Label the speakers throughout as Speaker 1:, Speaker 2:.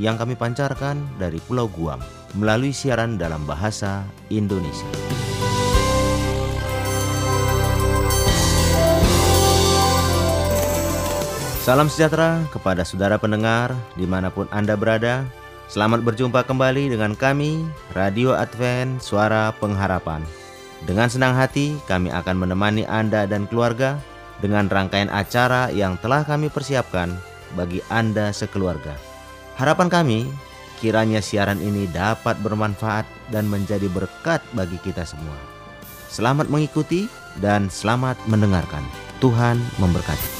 Speaker 1: yang kami pancarkan dari Pulau Guam melalui siaran dalam bahasa Indonesia. Salam sejahtera kepada saudara pendengar di mana pun Anda berada. Selamat berjumpa kembali dengan kami, Radio Advent Suara Pengharapan. Dengan senang hati, kami akan menemani Anda dan keluarga dengan rangkaian acara yang telah kami persiapkan bagi Anda sekeluarga. Harapan kami, kiranya siaran ini dapat bermanfaat dan menjadi berkat bagi kita semua. Selamat mengikuti dan selamat mendengarkan. Tuhan memberkati.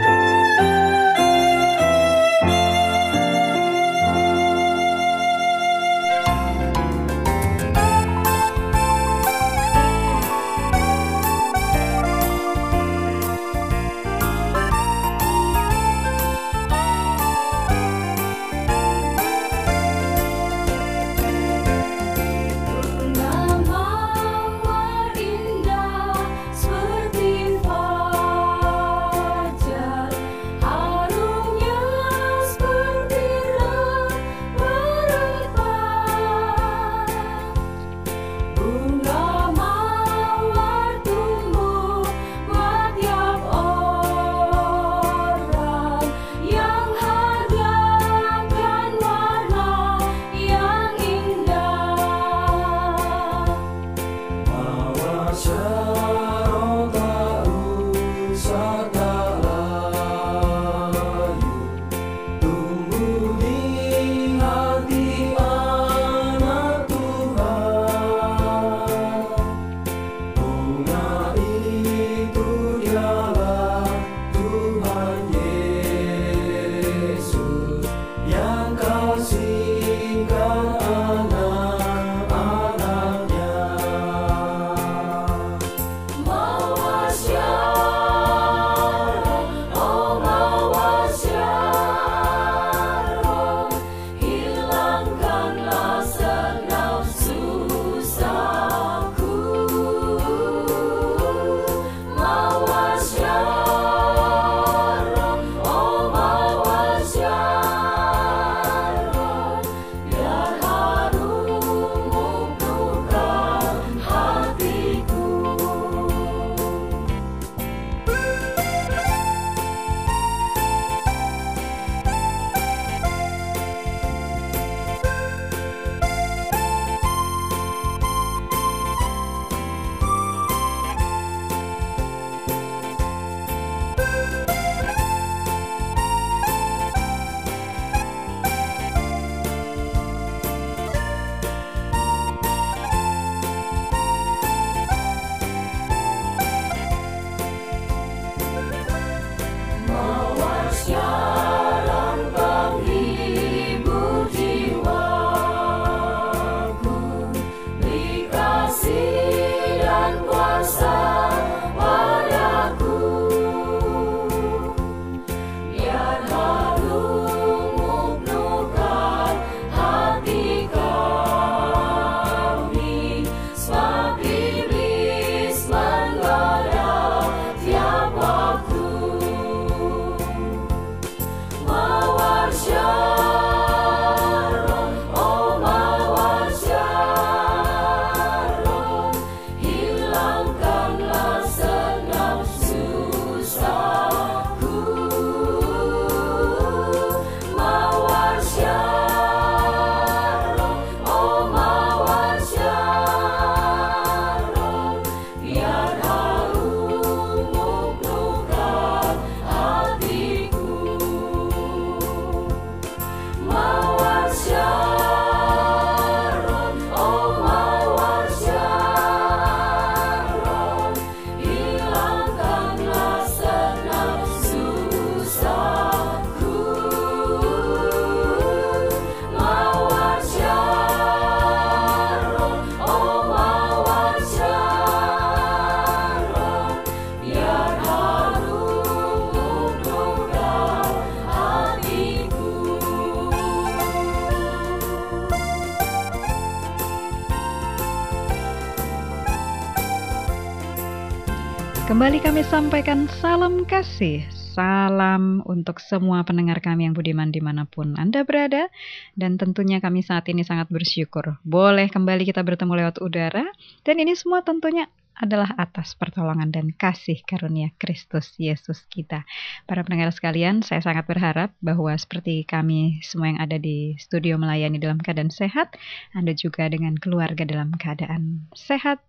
Speaker 2: Kembali kami sampaikan salam kasih, salam untuk semua pendengar kami yang budiman di mana pun Anda berada. Dan tentunya kami saat ini sangat bersyukur boleh kembali kita bertemu lewat udara. Dan ini semua tentunya adalah atas pertolongan dan kasih karunia Kristus Yesus kita. Para pendengar sekalian, saya sangat berharap bahwa seperti kami semua yang ada di studio melayani dalam keadaan sehat, Anda juga dengan keluarga dalam keadaan sehat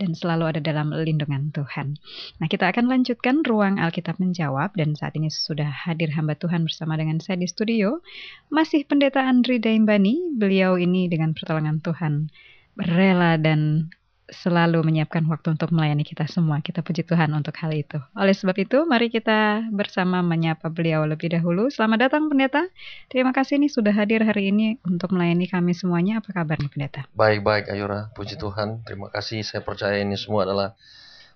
Speaker 2: dan selalu ada dalam lindungan Tuhan. Nah, kita akan lanjutkan ruang Alkitab menjawab dan saat ini sudah hadir hamba Tuhan bersama dengan saya di studio. Masih Pendeta Andri Daimbani, beliau ini dengan pertolongan Tuhan rela dan selalu menyiapkan waktu untuk melayani kita semua. Kita puji Tuhan untuk hal itu. Oleh sebab itu, mari kita bersama menyapa beliau lebih dahulu. Selamat datang Pendeta. Terima kasih nih sudah hadir hari ini untuk melayani kami semuanya. Apa kabar nih Pendeta?
Speaker 3: Baik-baik Ayura, puji Tuhan. Terima kasih. Saya percaya ini semua adalah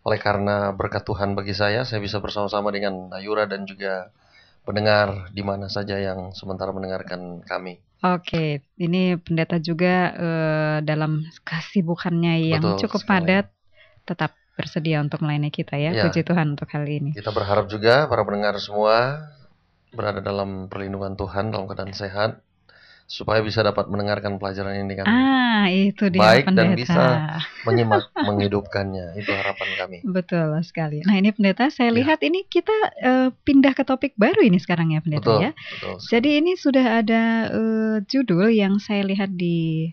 Speaker 3: oleh karena berkat Tuhan bagi saya, saya bisa bersama-sama dengan Ayura dan juga pendengar di mana saja yang sementara mendengarkan kami.
Speaker 2: Oke, ini pendeta juga uh, dalam kesibukannya yang Betul cukup sekali. padat tetap bersedia untuk melayani kita ya. ya. Puji Tuhan untuk hal ini.
Speaker 3: Kita berharap juga para pendengar semua berada dalam perlindungan Tuhan dalam keadaan sehat supaya bisa dapat mendengarkan pelajaran ini kan.
Speaker 2: Ah, itu dia
Speaker 3: baik pendeta. dan bisa menyimak menghidupkannya. Itu harapan kami.
Speaker 2: Betul sekali. Nah, ini pendeta saya ya. lihat ini kita uh, pindah ke topik baru ini sekarang ya pendeta
Speaker 3: betul,
Speaker 2: ya.
Speaker 3: Betul.
Speaker 2: Jadi ini sudah ada uh, judul yang saya lihat di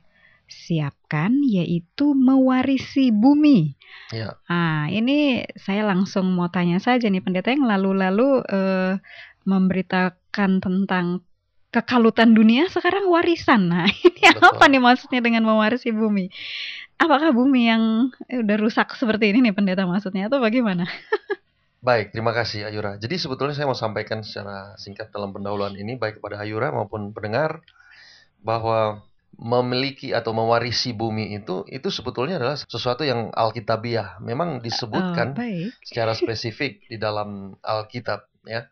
Speaker 2: siapkan yaitu mewarisi bumi.
Speaker 3: Ya.
Speaker 2: Ah, ini saya langsung mau tanya saja nih pendeta yang lalu-lalu uh, memberitakan tentang kekalutan dunia sekarang warisan. Nah, ini Betul. apa nih maksudnya dengan mewarisi bumi? Apakah bumi yang eh, udah rusak seperti ini nih pendeta maksudnya atau bagaimana?
Speaker 3: Baik, terima kasih Ayura. Jadi sebetulnya saya mau sampaikan secara singkat dalam pendahuluan ini baik kepada Ayura maupun pendengar bahwa memiliki atau mewarisi bumi itu itu sebetulnya adalah sesuatu yang alkitabiah. Memang disebutkan
Speaker 2: oh,
Speaker 3: secara spesifik di dalam Alkitab ya.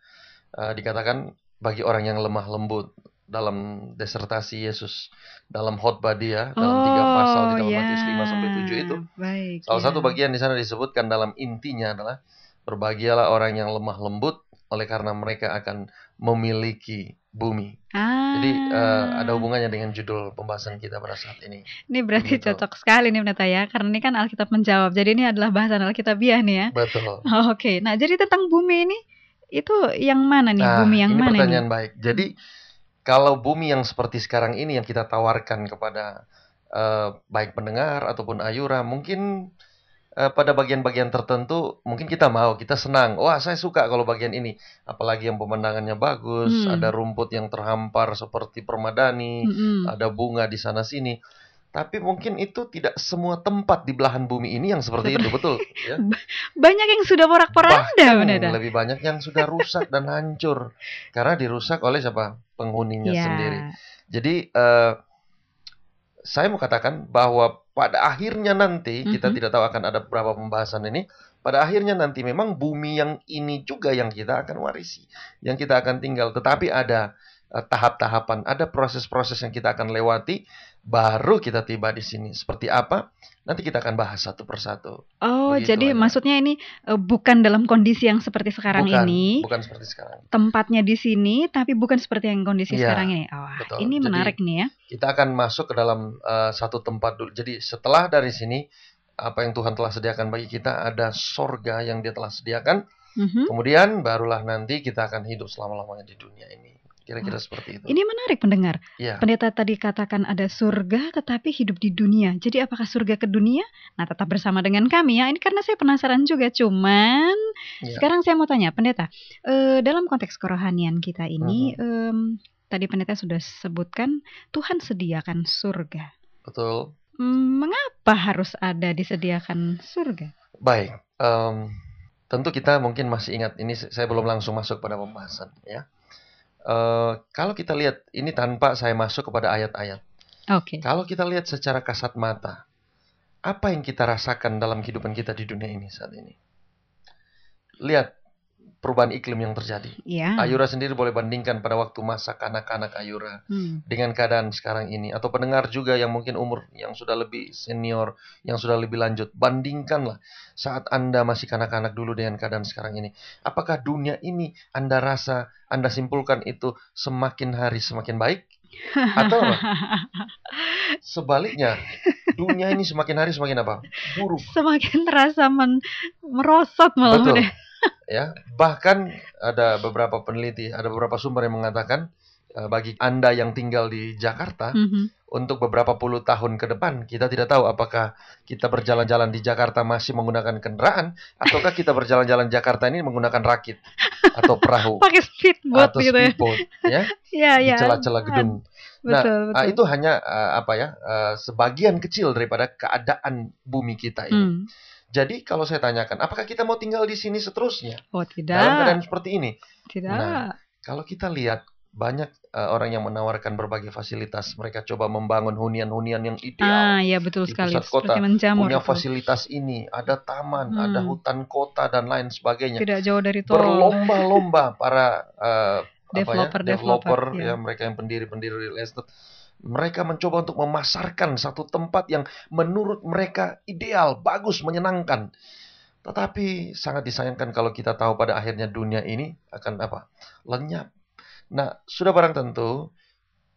Speaker 3: Uh, dikatakan bagi orang yang lemah lembut dalam desertasi Yesus dalam khotbah dia dalam oh, tiga pasal di dalam yeah. Matius 5 sampai 7 itu.
Speaker 2: Baik,
Speaker 3: salah yeah. satu bagian di sana disebutkan dalam intinya adalah berbahagialah orang yang lemah lembut oleh karena mereka akan memiliki bumi.
Speaker 2: Ah.
Speaker 3: Jadi uh, ada hubungannya dengan judul pembahasan kita pada saat ini.
Speaker 2: Ini berarti Begitu. cocok sekali nih Pendeta ya, karena ini kan Alkitab menjawab. Jadi ini adalah bahasan Alkitabiah nih ya.
Speaker 3: Betul.
Speaker 2: Oh, Oke, okay. nah jadi tentang bumi ini itu yang mana nih nah, bumi yang
Speaker 3: ini
Speaker 2: mana
Speaker 3: pertanyaan
Speaker 2: nih?
Speaker 3: baik. Jadi kalau bumi yang seperti sekarang ini yang kita tawarkan kepada uh, baik pendengar ataupun ayura, mungkin uh, pada bagian-bagian tertentu mungkin kita mau, kita senang. Wah, saya suka kalau bagian ini, apalagi yang pemandangannya bagus, hmm. ada rumput yang terhampar seperti permadani, hmm. ada bunga di sana sini. Tapi mungkin itu tidak semua tempat di belahan bumi ini yang seperti itu, betul? Ya?
Speaker 2: Banyak yang sudah porak-poranda,
Speaker 3: benar. Lebih banyak yang sudah rusak dan hancur karena dirusak oleh siapa? Penghuninya yeah. sendiri. Jadi uh, saya mau katakan bahwa pada akhirnya nanti mm-hmm. kita tidak tahu akan ada berapa pembahasan ini. Pada akhirnya nanti memang bumi yang ini juga yang kita akan warisi, yang kita akan tinggal. Tetapi ada uh, tahap-tahapan, ada proses-proses yang kita akan lewati baru kita tiba di sini. Seperti apa? Nanti kita akan bahas satu persatu.
Speaker 2: Oh, Begitu jadi aja. maksudnya ini uh, bukan dalam kondisi yang seperti sekarang
Speaker 3: bukan,
Speaker 2: ini.
Speaker 3: Bukan seperti sekarang.
Speaker 2: Tempatnya di sini, tapi bukan seperti yang kondisi
Speaker 3: ya,
Speaker 2: sekarang ini. Oh, betul. ini menarik
Speaker 3: jadi,
Speaker 2: nih ya.
Speaker 3: Kita akan masuk ke dalam uh, satu tempat dulu. Jadi setelah dari sini, apa yang Tuhan telah sediakan bagi kita ada sorga yang Dia telah sediakan. Mm -hmm. Kemudian barulah nanti kita akan hidup selama-lamanya di dunia ini. Kira-kira seperti itu.
Speaker 2: Ini menarik pendengar.
Speaker 3: Ya.
Speaker 2: Pendeta tadi katakan ada surga tetapi hidup di dunia. Jadi apakah surga ke dunia? Nah, tetap bersama dengan kami ya. Ini karena saya penasaran juga. Cuman ya. sekarang saya mau tanya pendeta, uh, dalam konteks kerohanian kita ini, uh -huh. um, tadi pendeta sudah sebutkan Tuhan sediakan surga.
Speaker 3: Betul.
Speaker 2: Hmm, mengapa harus ada disediakan surga?
Speaker 3: Baik. Um, tentu kita mungkin masih ingat ini saya belum langsung masuk pada pembahasan ya. Uh, kalau kita lihat ini tanpa saya masuk kepada ayat-ayat.
Speaker 2: Oke. Okay.
Speaker 3: Kalau kita lihat secara kasat mata, apa yang kita rasakan dalam kehidupan kita di dunia ini saat ini? Lihat perubahan iklim yang terjadi.
Speaker 2: Ya.
Speaker 3: Ayura sendiri boleh bandingkan pada waktu masa kanak-kanak Ayura
Speaker 2: Hmm.
Speaker 3: dengan keadaan sekarang ini atau pendengar juga yang mungkin umur yang sudah lebih senior, yang sudah lebih lanjut, bandingkanlah saat Anda masih kanak-kanak dulu dengan keadaan sekarang ini. Apakah dunia ini Anda rasa, Anda simpulkan itu semakin hari semakin baik? Atau apa? sebaliknya, dunia ini semakin hari semakin apa? Buruk.
Speaker 2: Semakin terasa men- merosot malah
Speaker 3: Betul.
Speaker 2: udah.
Speaker 3: Ya bahkan ada beberapa peneliti ada beberapa sumber yang mengatakan eh, bagi anda yang tinggal di Jakarta
Speaker 2: Mhm.
Speaker 3: untuk beberapa puluh tahun ke depan kita tidak tahu apakah kita berjalan-jalan di Jakarta masih menggunakan kendaraan ataukah kita berjalan-jalan Jakarta ini menggunakan rakit atau perahu
Speaker 2: Pakai speedboat
Speaker 3: atau
Speaker 2: gitu ya.
Speaker 3: speedboat ya
Speaker 2: Iya,
Speaker 3: di
Speaker 2: iya.
Speaker 3: celah-celah gedung Nah,
Speaker 2: Betul,
Speaker 3: Ah,
Speaker 2: betul.
Speaker 3: itu hanya eh, apa ya eh, sebagian kecil daripada keadaan bumi kita ini
Speaker 2: Hmm.
Speaker 3: Jadi kalau saya tanyakan apakah kita mau tinggal di sini seterusnya
Speaker 2: Oh,
Speaker 3: dalam
Speaker 2: tidak.
Speaker 3: keadaan seperti ini
Speaker 2: Tidak.
Speaker 3: Nah, Kalau kita lihat banyak eh, orang yang menawarkan berbagai fasilitas, mereka coba membangun hunian-hunian yang
Speaker 2: ah,
Speaker 3: ideal,
Speaker 2: iya betul
Speaker 3: di
Speaker 2: sekali.
Speaker 3: pusat kota,
Speaker 2: Seperti menjamur.
Speaker 3: punya
Speaker 2: itu.
Speaker 3: fasilitas ini, ada taman,
Speaker 2: Hmm.
Speaker 3: ada hutan kota dan lain sebagainya.
Speaker 2: Tidak jauh dari tol.
Speaker 3: Berlomba-lomba para eh, apa ya,
Speaker 2: Developer,
Speaker 3: developer,
Speaker 2: developer,
Speaker 3: ya
Speaker 2: ya.
Speaker 3: mereka yang pendiri-pendiri real estate. Mereka mencoba untuk memasarkan satu tempat yang menurut mereka ideal, bagus, menyenangkan. Tetapi sangat disayangkan kalau kita tahu pada akhirnya dunia ini akan apa? Lenyap. Nah, sudah barang tentu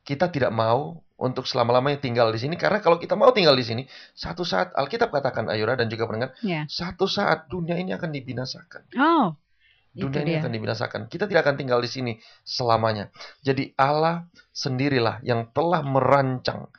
Speaker 3: kita tidak mau untuk selama-lamanya tinggal di sini karena kalau kita mau tinggal di sini, satu saat Alkitab katakan Ayura dan juga pendengar,
Speaker 2: Ya.
Speaker 3: satu saat dunia ini akan dibinasakan.
Speaker 2: Oh,
Speaker 3: Dunia ini akan dibinasakan. Kita tidak akan tinggal di sini selamanya. Jadi Allah sendirilah yang telah merancang.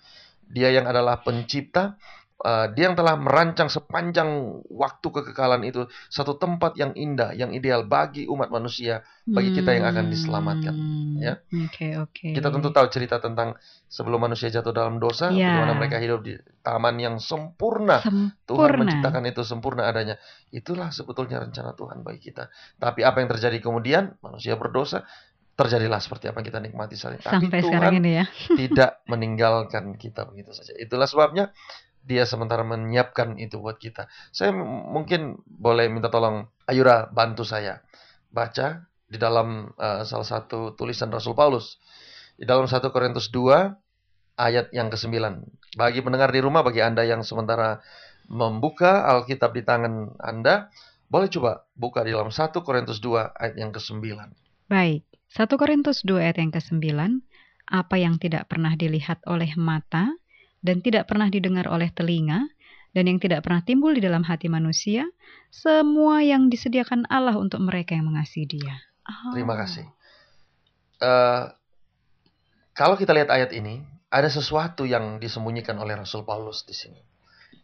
Speaker 3: Dia yang adalah pencipta. Uh, dia yang telah merancang sepanjang waktu kekekalan itu satu tempat yang indah, yang ideal bagi umat manusia. bagi kita yang akan diselamatkan,
Speaker 2: Hmm,
Speaker 3: ya.
Speaker 2: Oke, oke.
Speaker 3: Kita tentu tahu cerita tentang sebelum manusia jatuh dalam dosa,
Speaker 2: Ya.
Speaker 3: bagaimana mereka hidup di taman yang sempurna. Tuhan
Speaker 2: sempurna.
Speaker 3: menciptakan itu sempurna adanya. Itulah sebetulnya rencana Tuhan bagi kita. Tapi apa yang terjadi kemudian? Manusia berdosa, terjadilah seperti apa yang kita nikmati saat ini. Tapi
Speaker 2: Sampai
Speaker 3: Tuhan
Speaker 2: sekarang ini ya.
Speaker 3: tidak meninggalkan kita begitu saja. Itulah sebabnya dia sementara menyiapkan itu buat kita. Saya mungkin boleh minta tolong Ayura bantu saya baca di dalam uh, salah satu tulisan Rasul Paulus di dalam 1 Korintus 2 ayat yang ke-9. Bagi pendengar di rumah, bagi Anda yang sementara membuka Alkitab di tangan Anda, boleh coba buka di dalam 1 Korintus 2 ayat yang ke-9.
Speaker 2: Baik, 1 Korintus 2 ayat yang ke-9, apa yang tidak pernah dilihat oleh mata dan tidak pernah didengar oleh telinga dan yang tidak pernah timbul di dalam hati manusia, semua yang disediakan Allah untuk mereka yang mengasihi Dia. Oh.
Speaker 3: Terima kasih. Eh, kalau kita lihat ayat ini, ada sesuatu yang disembunyikan oleh Rasul Paulus di sini.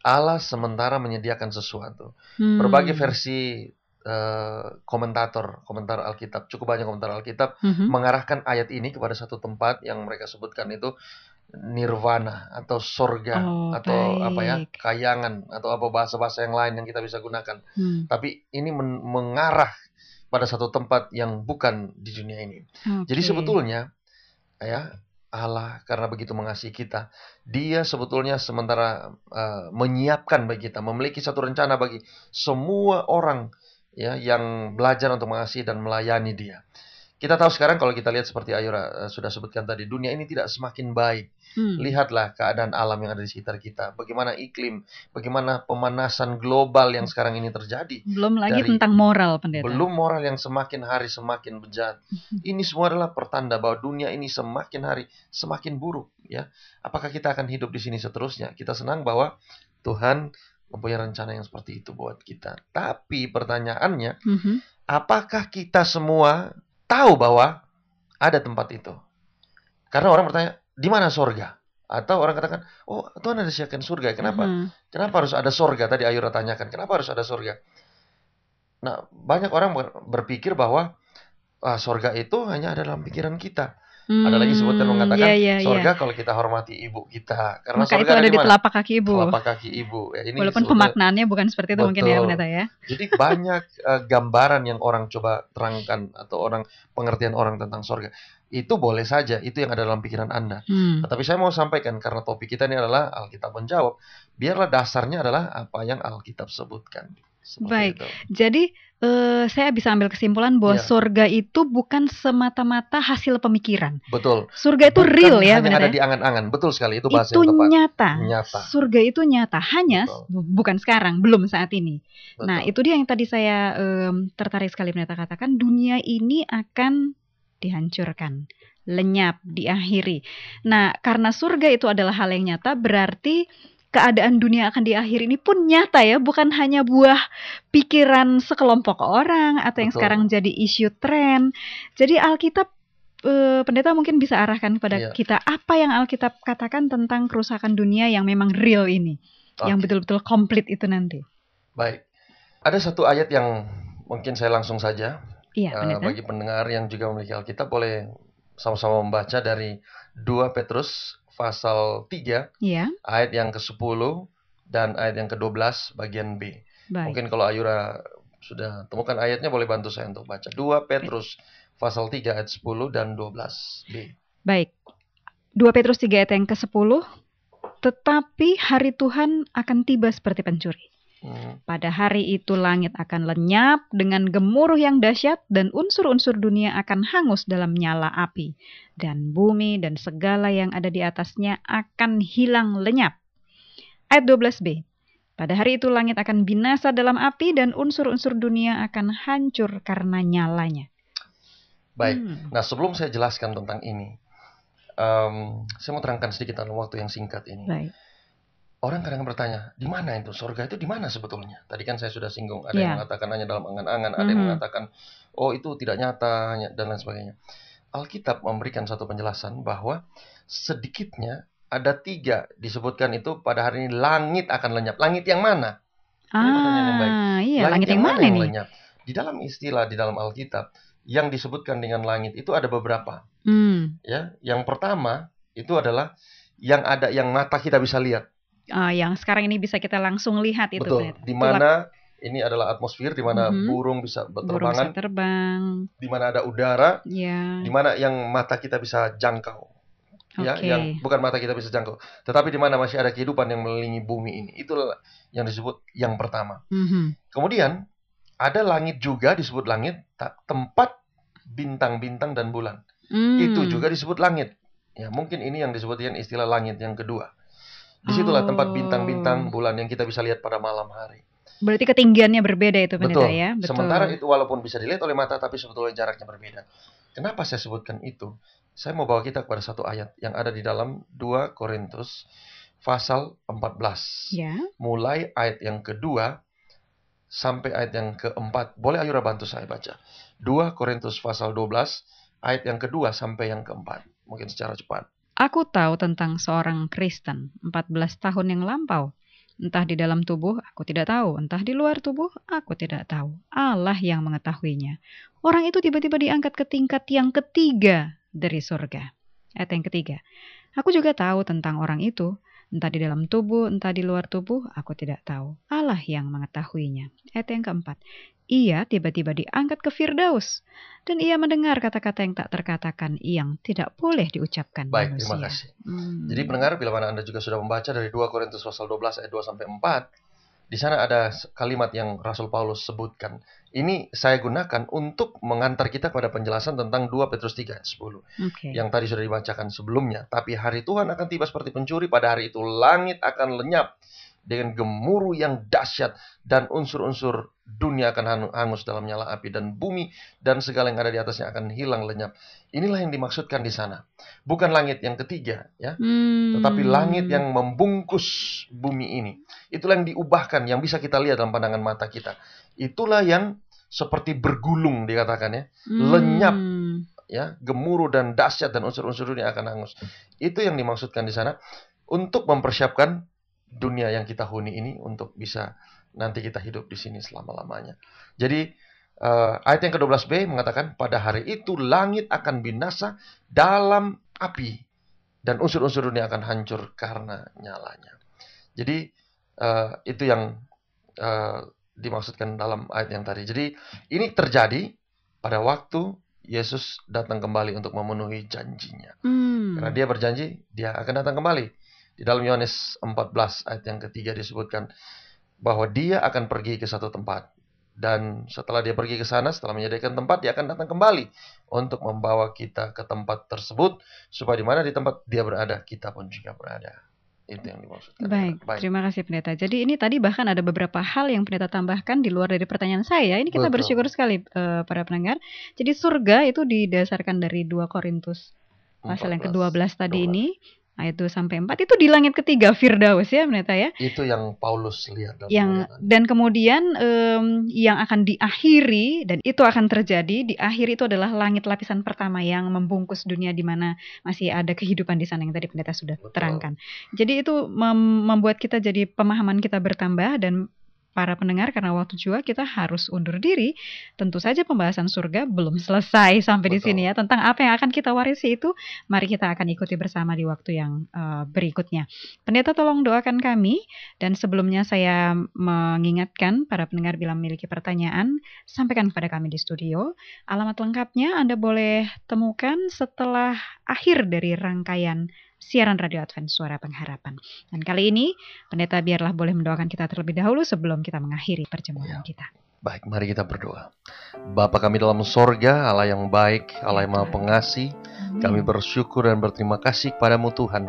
Speaker 3: Allah sementara menyediakan sesuatu.
Speaker 2: Hmm.
Speaker 3: Berbagai versi eh, komentator, komentar Alkitab, cukup banyak komentar Alkitab
Speaker 2: Mhm.
Speaker 3: mengarahkan ayat ini kepada satu tempat yang mereka sebutkan itu nirvana atau sorga
Speaker 2: Oh,
Speaker 3: atau apa ya
Speaker 2: baik.
Speaker 3: kayangan atau apa bahasa-bahasa yang lain yang kita bisa gunakan.
Speaker 2: Hmm.
Speaker 3: Tapi ini men- mengarah pada satu tempat yang bukan di dunia ini. Jadi
Speaker 2: Oke.
Speaker 3: sebetulnya ya Allah karena begitu mengasihi kita, Dia sebetulnya sementara uh, menyiapkan bagi kita, memiliki satu rencana bagi semua orang ya yang belajar untuk mengasihi dan melayani Dia. Kita tahu sekarang kalau kita lihat seperti Ayura uh, sudah sebutkan tadi, dunia ini tidak semakin baik.
Speaker 2: Hmm.
Speaker 3: Lihatlah keadaan alam yang ada di sekitar kita, bagaimana iklim, bagaimana pemanasan global yang sekarang ini terjadi.
Speaker 2: Belum lagi
Speaker 3: dari-
Speaker 2: tentang moral, pendeta.
Speaker 3: Belum moral yang semakin hari semakin bejat. Ini semua adalah pertanda bahwa dunia ini semakin hari semakin buruk ya. Apakah kita akan hidup di sini seterusnya? Kita senang bahwa Tuhan mempunyai rencana yang seperti itu buat kita. Tapi pertanyaannya,
Speaker 2: Mhm.
Speaker 3: apakah kita semua tahu bahwa ada tempat itu? Karena orang bertanya, di mana sorga? Atau orang katakan, oh Tuhan ada siapkan surga. Kenapa?
Speaker 2: Mhm.
Speaker 3: Kenapa harus ada sorga? Tadi Ayura tanyakan, kenapa harus ada sorga? Nah, banyak orang ber- berpikir bahwa ah, sorga itu hanya ada dalam pikiran kita. Ada lagi sebutan
Speaker 2: Hmm,
Speaker 3: mengatakan
Speaker 2: iya, iya,
Speaker 3: sorga
Speaker 2: iya.
Speaker 3: kalau kita hormati ibu kita. Karena
Speaker 2: Maka itu
Speaker 3: sorga
Speaker 2: ada di
Speaker 3: mana?
Speaker 2: telapak kaki ibu.
Speaker 3: Telapak kaki ibu. Ya, ini
Speaker 2: Walaupun
Speaker 3: sebetulnya-
Speaker 2: pemaknaannya bukan seperti itu mungkin ya,
Speaker 3: Betul.
Speaker 2: pendeta ya.
Speaker 3: Jadi banyak eh, gambaran yang orang coba terangkan atau orang pengertian orang tentang sorga. Itu boleh saja, itu yang ada dalam pikiran Anda.
Speaker 2: Hmm.
Speaker 3: Tapi saya mau sampaikan karena topik kita ini adalah Alkitab menjawab. Biarlah dasarnya adalah apa yang Alkitab sebutkan. Seperti
Speaker 2: Baik.
Speaker 3: itu.
Speaker 2: Jadi eh, saya bisa ambil kesimpulan bahwa
Speaker 3: Iya.
Speaker 2: surga itu bukan semata-mata hasil pemikiran.
Speaker 3: Betul.
Speaker 2: Surga itu
Speaker 3: Bukan
Speaker 2: real ya,
Speaker 3: hanya
Speaker 2: benar
Speaker 3: ada
Speaker 2: ya?
Speaker 3: di angan-angan. Betul sekali itu bahasa
Speaker 2: Itu
Speaker 3: yang tepat.
Speaker 2: nyata.
Speaker 3: Nyata.
Speaker 2: Surga itu nyata, hanya
Speaker 3: Betul.
Speaker 2: bu- bukan sekarang, belum saat ini.
Speaker 3: Betul.
Speaker 2: Nah, itu dia yang tadi saya em, tertarik sekali pendeta katakan, dunia ini akan dihancurkan, lenyap, diakhiri. Nah, karena surga itu adalah hal yang nyata, berarti keadaan dunia akan diakhiri ini pun nyata ya, bukan hanya buah pikiran sekelompok orang atau yang
Speaker 3: Betul.
Speaker 2: sekarang jadi isu tren. Jadi Alkitab eh, pendeta mungkin bisa arahkan kepada
Speaker 3: Iya.
Speaker 2: kita apa yang Alkitab katakan tentang kerusakan dunia yang memang real ini, yang
Speaker 3: Oke.
Speaker 2: betul-betul komplit itu nanti.
Speaker 3: Baik. Ada satu ayat yang mungkin saya langsung saja
Speaker 2: Iya, pendeta.
Speaker 3: bagi pendengar yang juga memiliki Alkitab boleh sama-sama membaca dari 2 Petrus pasal 3
Speaker 2: Iya,
Speaker 3: ayat yang ke-10 dan ayat yang ke-12 bagian B.
Speaker 2: baik.
Speaker 3: Mungkin kalau Ayura sudah temukan ayatnya boleh bantu saya untuk baca. 2 Petrus pasal 3 ayat 10 dan 12 B.
Speaker 2: Baik. 2 Petrus 3 ayat yang ke-10. Tetapi hari Tuhan akan tiba seperti pencuri.
Speaker 3: Hmm,
Speaker 2: Pada hari itu langit akan lenyap dengan gemuruh yang dahsyat dan unsur-unsur dunia akan hangus dalam nyala api. Dan bumi dan segala yang ada di atasnya akan hilang lenyap. Ayat 12b. Pada hari itu langit akan binasa dalam api dan unsur-unsur dunia akan hancur karena nyalanya.
Speaker 3: Baik.
Speaker 2: Hmm.
Speaker 3: Nah, sebelum saya jelaskan tentang ini, em, saya mau terangkan sedikit dalam waktu yang singkat ini.
Speaker 2: Baik.
Speaker 3: Orang kadang bertanya, di mana itu? Surga itu di mana sebetulnya? Tadi kan saya sudah singgung, ada
Speaker 2: Ya.
Speaker 3: yang mengatakan hanya dalam angan-angan, ada yang
Speaker 2: Mhm.
Speaker 3: mengatakan, oh itu tidak nyata, dan lain sebagainya. Alkitab memberikan satu penjelasan bahwa sedikitnya ada tiga disebutkan itu pada hari ini langit akan lenyap. Langit yang mana? Pertanyaan yang baik.
Speaker 2: Ah, iya, langit, yang mana
Speaker 3: yang
Speaker 2: nih?
Speaker 3: lenyap? Di dalam istilah di dalam Alkitab yang disebutkan dengan langit itu ada beberapa.
Speaker 2: Hmm.
Speaker 3: Ya, yang pertama itu adalah yang ada yang mata kita bisa lihat.
Speaker 2: Ah, yang sekarang ini bisa kita langsung lihat itu
Speaker 3: Betul. Di
Speaker 2: Itu
Speaker 3: mana ini adalah atmosfer di mana
Speaker 2: Mhm.
Speaker 3: burung bisa
Speaker 2: burung
Speaker 3: berterbangan,
Speaker 2: bisa terbang.
Speaker 3: di mana ada udara,
Speaker 2: Ya.
Speaker 3: di mana yang mata kita bisa jangkau. Ya,
Speaker 2: Oke.
Speaker 3: yang bukan mata kita bisa jangkau, tetapi di mana masih ada kehidupan yang mengelilingi bumi ini. Itulah yang disebut yang pertama.
Speaker 2: Mhm.
Speaker 3: Kemudian ada langit juga disebut langit tempat bintang-bintang dan bulan.
Speaker 2: Hmm.
Speaker 3: Itu juga disebut langit. Ya, mungkin ini yang disebutkan istilah langit yang kedua. Di situlah tempat
Speaker 2: Oh.
Speaker 3: bintang-bintang bulan yang kita bisa lihat pada malam hari.
Speaker 2: Berarti ketinggiannya berbeda itu pendeta
Speaker 3: Betul.
Speaker 2: ya. Betul.
Speaker 3: Sementara itu walaupun bisa dilihat oleh mata tapi sebetulnya jaraknya berbeda. Kenapa saya sebutkan itu? Saya mau bawa kita kepada satu ayat yang ada di dalam 2 Korintus pasal 14.
Speaker 2: Ya.
Speaker 3: Mulai ayat yang kedua sampai ayat yang keempat. Boleh Ayura bantu saya baca. 2 Korintus pasal 12 ayat yang kedua sampai yang keempat. Mungkin secara cepat.
Speaker 2: Aku tahu tentang seorang Kristen 14 tahun yang lampau. Entah di dalam tubuh, aku tidak tahu. Entah di luar tubuh, aku tidak tahu. Allah yang mengetahuinya. Orang itu tiba-tiba diangkat ke tingkat yang ketiga dari surga. Ayat yang ketiga. Aku juga tahu tentang orang itu. Entah di dalam tubuh, entah di luar tubuh, aku tidak tahu. Allah yang mengetahuinya. Ayat yang keempat. Ia tiba-tiba diangkat ke Firdaus. Dan ia mendengar kata-kata yang tak terkatakan yang tidak boleh diucapkan
Speaker 3: Baik,
Speaker 2: manusia.
Speaker 3: terima kasih.
Speaker 2: Hmm.
Speaker 3: Jadi pendengar, bila mana Anda juga sudah membaca dari 2 Korintus pasal 12 ayat 2 sampai 4, di sana ada kalimat yang Rasul Paulus sebutkan. Ini saya gunakan untuk mengantar kita pada penjelasan tentang 2 Petrus 3 ayat 10
Speaker 2: Oke.
Speaker 3: yang tadi sudah dibacakan sebelumnya. Tapi hari Tuhan akan tiba seperti pencuri, pada hari itu langit akan lenyap dengan gemuruh yang dahsyat dan unsur-unsur dunia akan hangus dalam nyala api dan bumi dan segala yang ada di atasnya akan hilang lenyap. Inilah yang dimaksudkan di sana. Bukan langit yang ketiga, ya.
Speaker 2: Hmm.
Speaker 3: Tetapi langit yang membungkus bumi ini. Itulah yang diubahkan, yang bisa kita lihat dalam pandangan mata kita. Itulah yang seperti bergulung dikatakan ya. lenyap.
Speaker 2: Hmm.
Speaker 3: ya gemuruh dan dahsyat dan unsur-unsur dunia akan hangus. Itu yang dimaksudkan di sana untuk mempersiapkan dunia yang kita huni ini untuk bisa nanti kita hidup di sini selama-lamanya. Jadi eh, ayat yang ke-12b mengatakan pada hari itu langit akan binasa dalam api dan unsur-unsur dunia akan hancur karena nyalanya. Jadi eh, itu yang eh, dimaksudkan dalam ayat yang tadi. Jadi ini terjadi pada waktu Yesus datang kembali untuk memenuhi janjinya.
Speaker 2: Hmm.
Speaker 3: Karena dia berjanji, dia akan datang kembali. Di dalam Yohanes 14 ayat yang ketiga disebutkan, bahwa dia akan pergi ke satu tempat. Dan setelah dia pergi ke sana, setelah menyediakan tempat, dia akan datang kembali untuk membawa kita ke tempat tersebut supaya di mana di tempat dia berada, kita pun juga berada. Itu yang dimaksudkan.
Speaker 2: Baik, Baik, terima kasih pendeta. Jadi ini tadi bahkan ada beberapa hal yang pendeta tambahkan di luar dari pertanyaan saya. Ini kita Betul. bersyukur sekali uh, para pendengar. Jadi surga itu didasarkan dari 2 Korintus pasal 14, yang ke-12 tadi 12. ini ayat 2 sampai 4 itu di langit ketiga Firdaus ya Meneta ya.
Speaker 3: Itu yang Paulus lihat
Speaker 2: dalam yang dan kemudian um, yang akan diakhiri dan itu akan terjadi di akhir itu adalah langit lapisan pertama yang membungkus dunia di mana masih ada kehidupan di sana yang tadi pendeta sudah Betul. terangkan. Jadi itu mem membuat kita jadi pemahaman kita bertambah dan para pendengar karena waktu juga kita harus undur diri. Tentu saja pembahasan surga belum selesai sampai Betul. di sini ya. Tentang apa yang akan kita warisi itu, mari kita akan ikuti bersama di waktu yang uh, berikutnya. Pendeta tolong doakan kami dan sebelumnya saya mengingatkan para pendengar bila memiliki pertanyaan, sampaikan kepada kami di studio. Alamat lengkapnya Anda boleh temukan setelah akhir dari rangkaian siaran Radio Advent Suara Pengharapan. Dan kali ini, pendeta biarlah boleh mendoakan kita terlebih dahulu sebelum kita mengakhiri perjamuan ya. kita.
Speaker 3: Baik, mari kita berdoa. Bapa kami dalam sorga, Allah yang baik, Allah yang maha pengasih, kami bersyukur dan berterima kasih kepadamu Tuhan.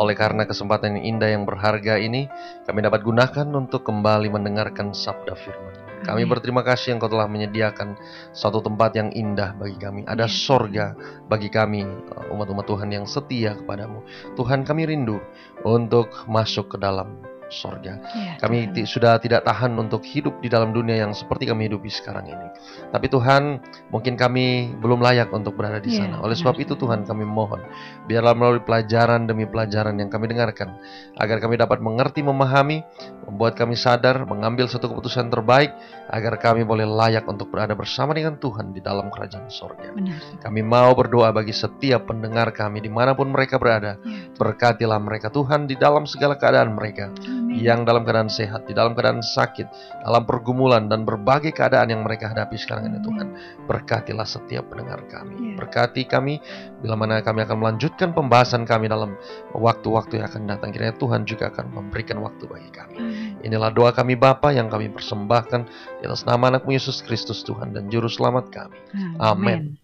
Speaker 3: Oleh karena kesempatan yang indah yang berharga ini, kami dapat gunakan untuk kembali mendengarkan sabda firman. Kami berterima kasih yang kau telah menyediakan satu tempat yang indah bagi kami. Ada sorga bagi kami, uh, umat-umat Tuhan yang setia kepadamu. Tuhan kami rindu untuk masuk ke dalam sorga. Ya, kami sudah tidak tahan untuk hidup di dalam dunia yang seperti kami hidupi sekarang ini. Tapi Tuhan, mungkin kami belum layak untuk berada di ya, sana. Oleh sebab itu Tuhan kami mohon, biarlah melalui pelajaran demi pelajaran yang kami dengarkan, agar kami dapat mengerti, memahami, membuat kami sadar, mengambil satu keputusan terbaik, agar kami boleh layak untuk berada bersama dengan Tuhan di dalam kerajaan sorga. Benar. Kami mau berdoa bagi setiap pendengar kami di mana pun mereka berada. Ya. Berkatilah mereka Tuhan di dalam segala keadaan mereka yang dalam keadaan sehat, di dalam keadaan sakit, dalam pergumulan dan berbagai keadaan yang mereka hadapi sekarang ini Tuhan. Berkatilah setiap pendengar kami. Yeah. Berkati kami bila mana kami akan melanjutkan pembahasan kami dalam waktu-waktu yang akan datang. Kiranya Tuhan juga akan memberikan waktu bagi kami. Inilah doa kami Bapa yang kami persembahkan di atas nama anakmu Yesus Kristus Tuhan dan Juru Selamat kami. Amin.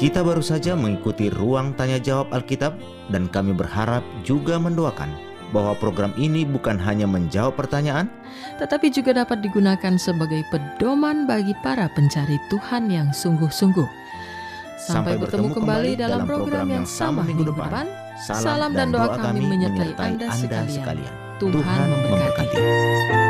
Speaker 1: Kita baru saja mengikuti ruang tanya jawab Alkitab dan kami berharap juga mendoakan bahwa program ini bukan hanya menjawab pertanyaan,
Speaker 4: tetapi juga dapat digunakan sebagai pedoman bagi para pencari Tuhan yang sungguh-sungguh. Sampai, Sampai bertemu kembali dalam program yang sama minggu depan. Salam dan doa kami menyertai Anda sekalian. Tuhan memberkati.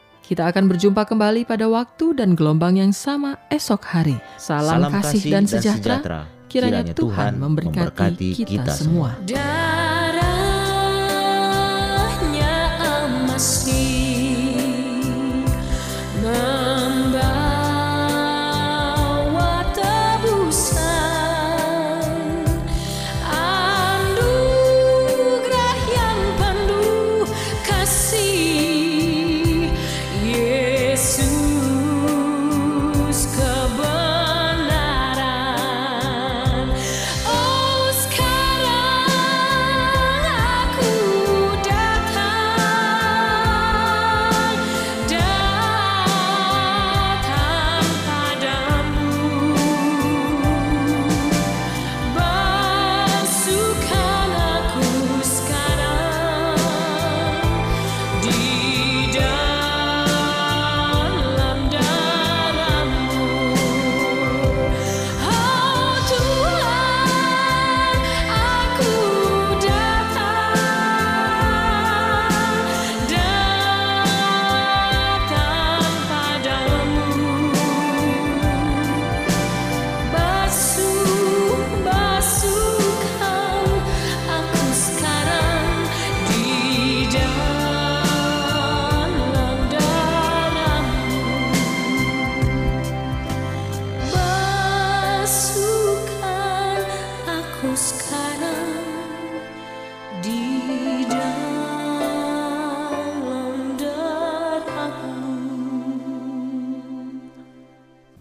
Speaker 5: Kita akan berjumpa kembali pada waktu dan gelombang yang sama esok hari. Salam, Salam kasih, dan sejahtera. Dan sejahtera Kiranya, Kiranya Tuhan memberkati, memberkati kita, kita semua.
Speaker 4: Darahnya